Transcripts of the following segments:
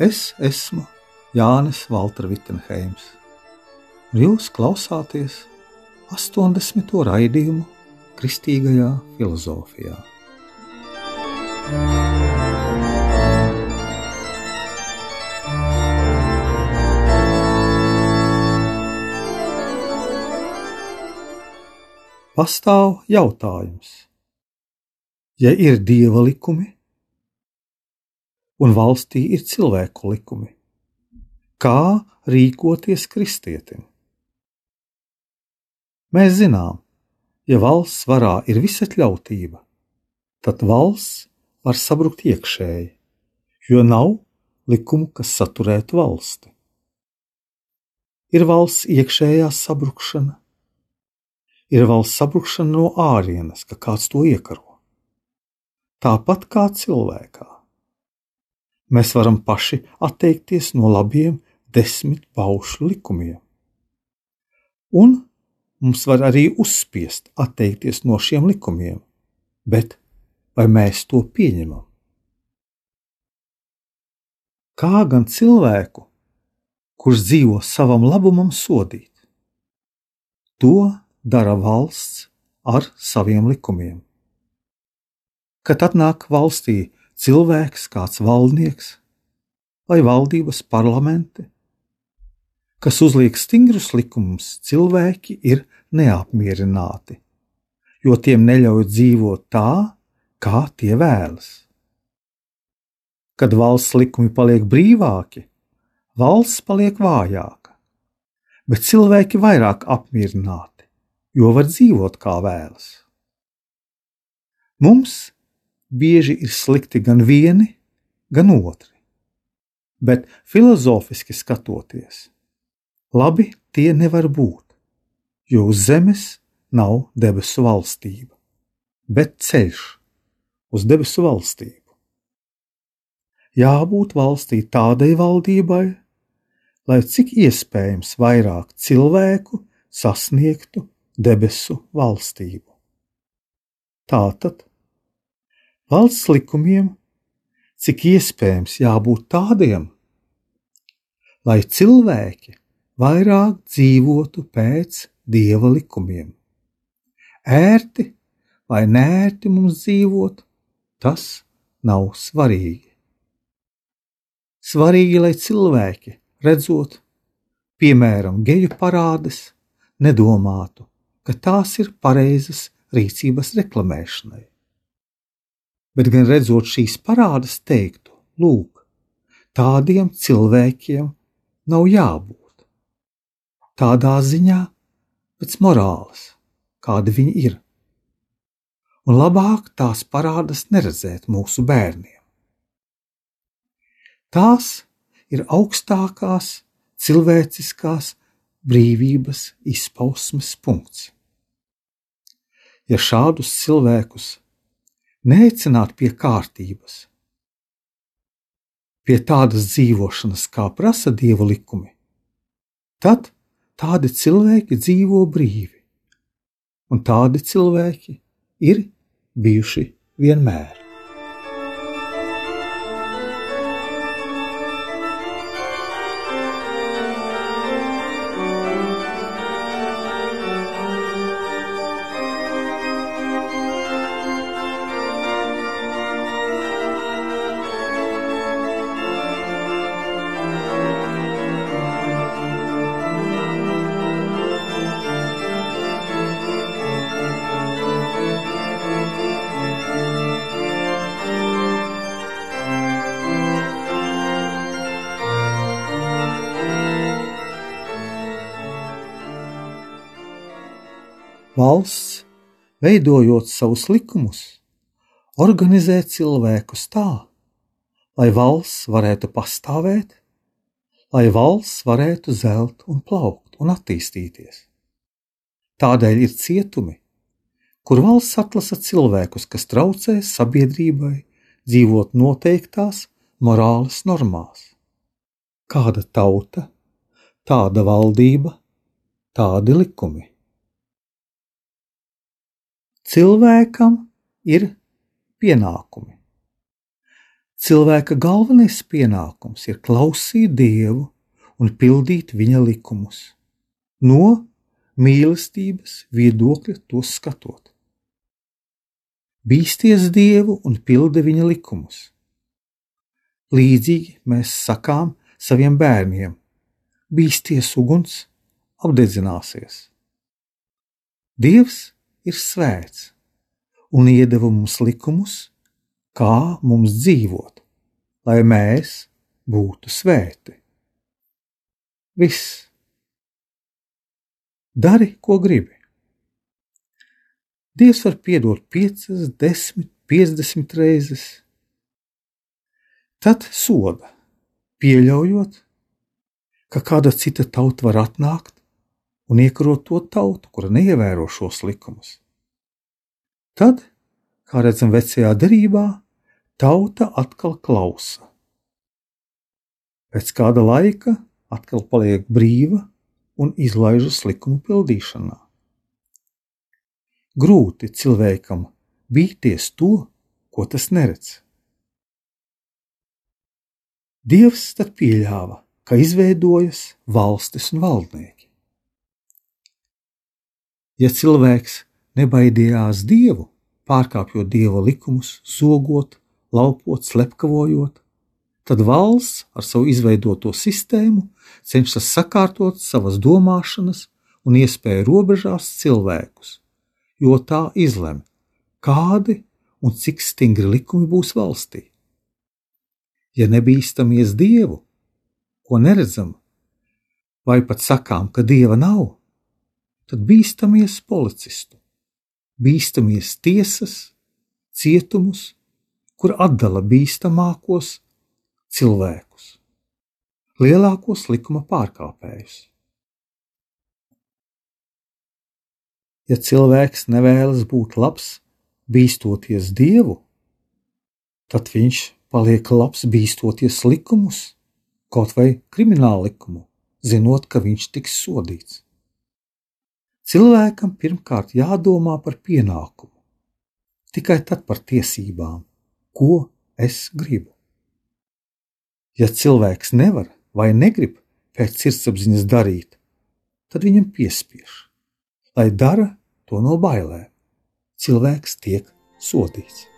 Es esmu Jānis Valtra Vitsenheims, un jūs klausāties 80. raidījumu Kristīgajā filozofijā. Pastāv jautājums, ja ir dieva likumi, un valstī ir cilvēku likumi. Kā rīkoties kristietim? Mēs zinām, ja valsts varā ir visatļautība, tad valsts var sabrukt iekšēji, jo nav likumu, kas saturētu valsti. Ir valsts iekšējā sabrukšana, ir valsts sabrukšana no ārienes, ka kāds to iekaro. Tāpat kā cilvēkā mēs varam paši atteikties no labiem desmit paušu likumiem. Un mums var arī uzspiest atteikties no šiem likumiem, bet vai mēs to pieņemam? Kā gan cilvēku, kurš dzīvo savam labumam, sodīt? To dara valsts ar saviem likumiem. Kad atnāk valstī cilvēks, kāds valdnieks vai valdības parlamenti, kas uzliek stingrus likumus, cilvēki ir neapmierināti, jo tiem neļauj dzīvot tā, kā tie vēlas. Kad valsts likumi paliek brīvāki, valsts paliek vājāka, bet cilvēki vairāk apmierināti, jo var dzīvot kā vēlas. Mums bieži ir slikti gan vieni, gan otri. Bet filozofiski skatoties, labi tie nevar būt, jo uz zemes nav debesu valstība, bet ceļš uz debesu valstību. Jābūt valstī tādai valdībai, lai cik iespējams vairāk cilvēku sasniegtu debesu valstību. Tātad valsts likumiem, cik iespējams jābūt tādiem, lai cilvēki vairāk dzīvotu pēc dieva likumiem. Ērti vai nērti mums dzīvot, tas nav svarīgi. Svarīgi, lai cilvēki, redzot, piemēram, geju parādes, nedomātu, ka tās ir pareizas rīcības reklamēšanai bet gan redzot šīs parādas, teiktu: Lūk, tādiem cilvēkiem nav jābūt. Tādā ziņā, pēc morāles, kādi viņi ir. Un labāk tās parādas neredzēt mūsu bērniem. Tās ir augstākās cilvēciskās brīvības izpausmes punkts. Ja šādus cilvēkus neaicināt pie kārtības, pie tādas dzīvošanas, kā prasa dieva likumi, tad tādi cilvēki dzīvo brīvi, un tādi cilvēki ir bijuši vienmēr. Valsts, veidojot savus likumus, organizē cilvēkus tā, lai valsts varētu pastāvēt, lai valsts varētu zelt un plaukt un attīstīties. Tādēļ ir cietumi, kur valsts atlasa cilvēkus, kas traucē sabiedrībai dzīvot noteiktās morāles normās. Kāda tauta, tāda valdība, tādi likumi. Cilvēkam ir pienākumi. Cilvēka galvenais pienākums ir klausīt Dievu un pildīt viņa likumus, no mīlestības viedokļa tos skatot. Bīsties Dievu un pildi viņa likumus. Līdzīgi mēs sakām saviem bērniem: bīsties uguns, apdedzināsies. Dievs ir svēts un iedeva mums likumus, kā mums dzīvot, lai mēs būtu svēti. Viss. Dari, ko gribi. Dievs var piedot piecas, desmit, piecdesmit reizes. Tad soda, pieļaujot, ka kāda cita tauta var atnākt un iekarot to tautu, kura neievēro šos likumus. Tad, kā redzam, vecajā derībā, tauta atkal klausa. Pēc kāda laika atkal paliek brīva un izlaižas likumu pildīšanā. Grūti cilvēkam bīties to, ko tas neredz. Dievs tad pieļāva, ka izveidojas valstis un valdnieki ja cilvēks nebaidījās dievu, pārkāpjot dieva likumus, zogot, laupot, slepkavojot, tad valsts ar savu izveidoto sistēmu cenšas sakārtot savas domāšanas un iespēju robežās cilvēkus, jo tā izlem, kādi un cik stingri likumi būs valstī. Ja nebīstamies dievu, ko neredzam, vai pat sakām, ka dieva nav, tad bīstamies policistu, bīstamies tiesas, cietumus, kur atdala bīstamākos cilvēkus, lielākos likuma pārkāpējus. Ja cilvēks nevēlas būt labs, bīstoties dievu, tad viņš paliek labs bīstoties likumus, kaut vai krimināla likumu, zinot, ka viņš tiks sodīts. Cilvēkam pirmkārt jādomā par pienākumu, tikai tad par tiesībām, ko es gribu. Ja cilvēks nevar vai negrib pēc sirdsapziņas darīt, tad viņam piespiež, lai dara to no bailēm. Cilvēks tiek sodīts.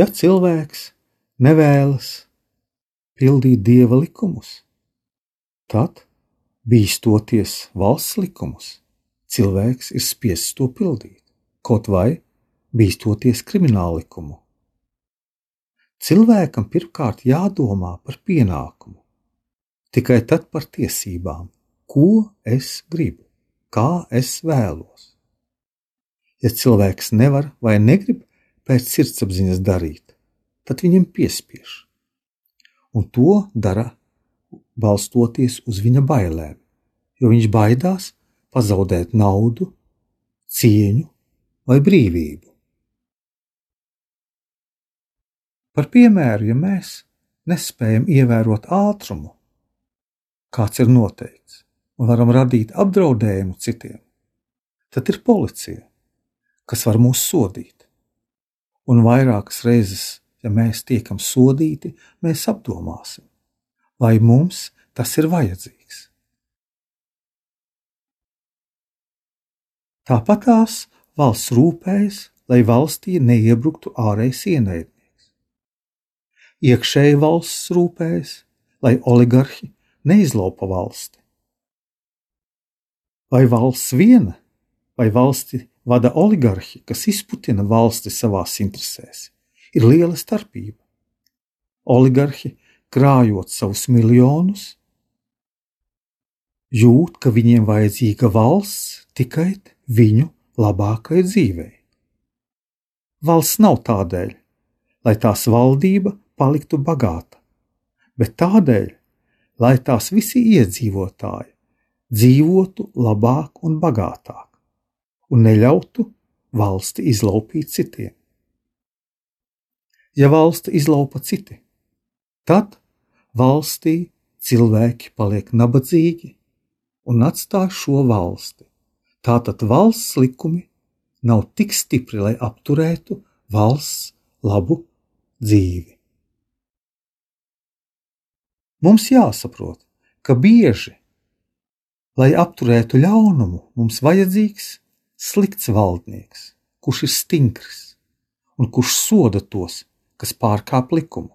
Ja cilvēks nevēlas pildīt dieva likumus, tad, bīstoties valsts likumus, cilvēks ir spiests to pildīt, kaut vai bīstoties krimināla likumu. Cilvēkam pirmkārt jādomā par pienākumu, tikai tad par tiesībām, ko es gribu, kā es vēlos. Ja cilvēks nevar vai negrib pēc sirdsapziņas darīt, tad viņam piespiež. Un to dara balstoties uz viņa bailēm, jo viņš baidās, pazaudēt naudu, cieņu vai brīvību. Par piemēru, ja mēs nespējam ievērot ātrumu, kāds ir noteikts, un varam radīt apdraudējumu citiem, tad ir policija, kas var mūs sodīt. Un vairākas reizes, ja mēs tiekam sodīti, mēs apdomāsim, vai mums tas ir vajadzīgs. Tāpat tās valsts rūpējas, lai valstī neiebruktu ārējais ienaidnieks. Iekšēji valsts rūpējas, lai oligarhi neizlaupa valsti. Vai valsts viena, vai valsti vada oligarhi, kas izputina valsti savās interesēs, ir liela starpība. Oligarhi, krājot savus miljonus, jūt, ka viņiem vajadzīga valsts tikai viņu labākai dzīvei. Valsts nav tādēļ, lai tās valdība paliktu bagāta, bet tādēļ, lai tās visi iedzīvotāji dzīvotu labāk un bagātāk, un neļautu valsti izlaupīt citiem. Ja valsti izlaupa citi, tad valstī cilvēki paliek nabadzīgi un atstāj šo valsti Tātad valsts likumi nav tik stipri, lai apturētu valsts labu dzīvi. Mums jāsaprot, ka bieži, lai apturētu ļaunumu, mums vajadzīgs slikts valdnieks, kurš ir stingrs un kurš soda tos, kas pārkāp likumu.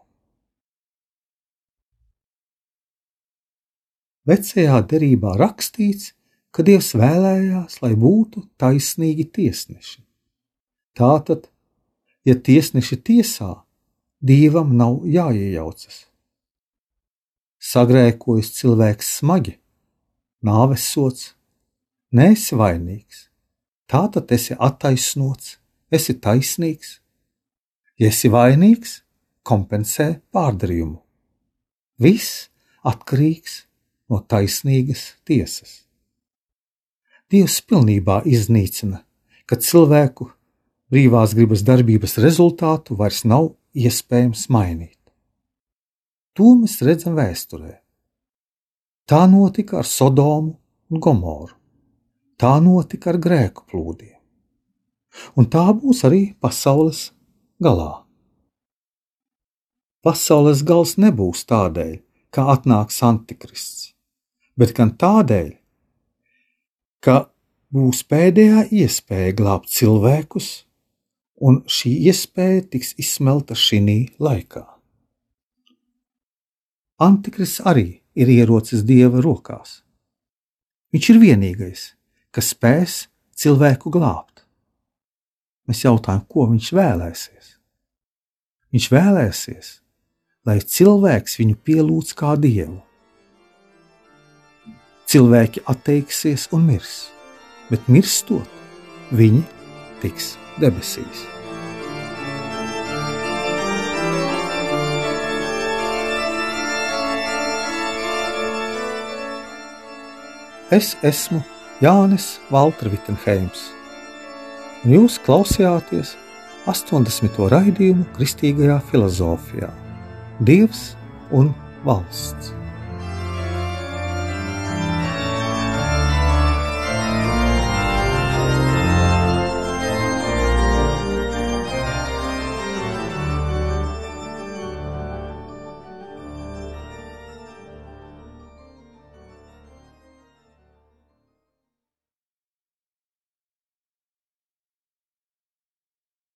Vecajā derībā rakstīts, ka Dievs vēlējās, lai būtu taisnīgi tiesneši. Tātad, ja tiesneši tiesā, Dievam nav jāiejaucas. Sagrēkojas cilvēks smagi, nāves sots, nesi vainīgs, tātad esi attaisnots, esi taisnīgs. Ja esi vainīgs, kompensē pārdarījumu. Viss atkarīgs no taisnīgas tiesas. Dievs pilnībā iznīcina, ka cilvēku brīvās gribas darbības rezultātu vairs nav iespējams mainīt. To mēs redzam vēsturē. Tā notika ar Sodomu un Gomoru. Tā notika ar grēku plūdiem. Un tā būs arī pasaules galā. Pasaules gals nebūs tādēļ, ka atnāks antikrists, bet gan tādēļ, ka būs pēdējā iespēja glābt cilvēkus, un šī iespēja tiks izsmelta šī laikā. Antikrists arī ir ierocis dieva rokās. Viņš ir vienīgais, kas spēs cilvēku glābt. Mēs jautājam, ko viņš vēlēsies. Viņš vēlēsies, lai cilvēks viņu pielūdz kā dievu cilvēki atteiksies un mirs, bet mirstot, viņi tiks debesīs. Es esmu Jānis Valtra Vitsenheims, un jūs klausījāties 80. raidījumu Kristīgajā filozofijā - Dievs un valsts.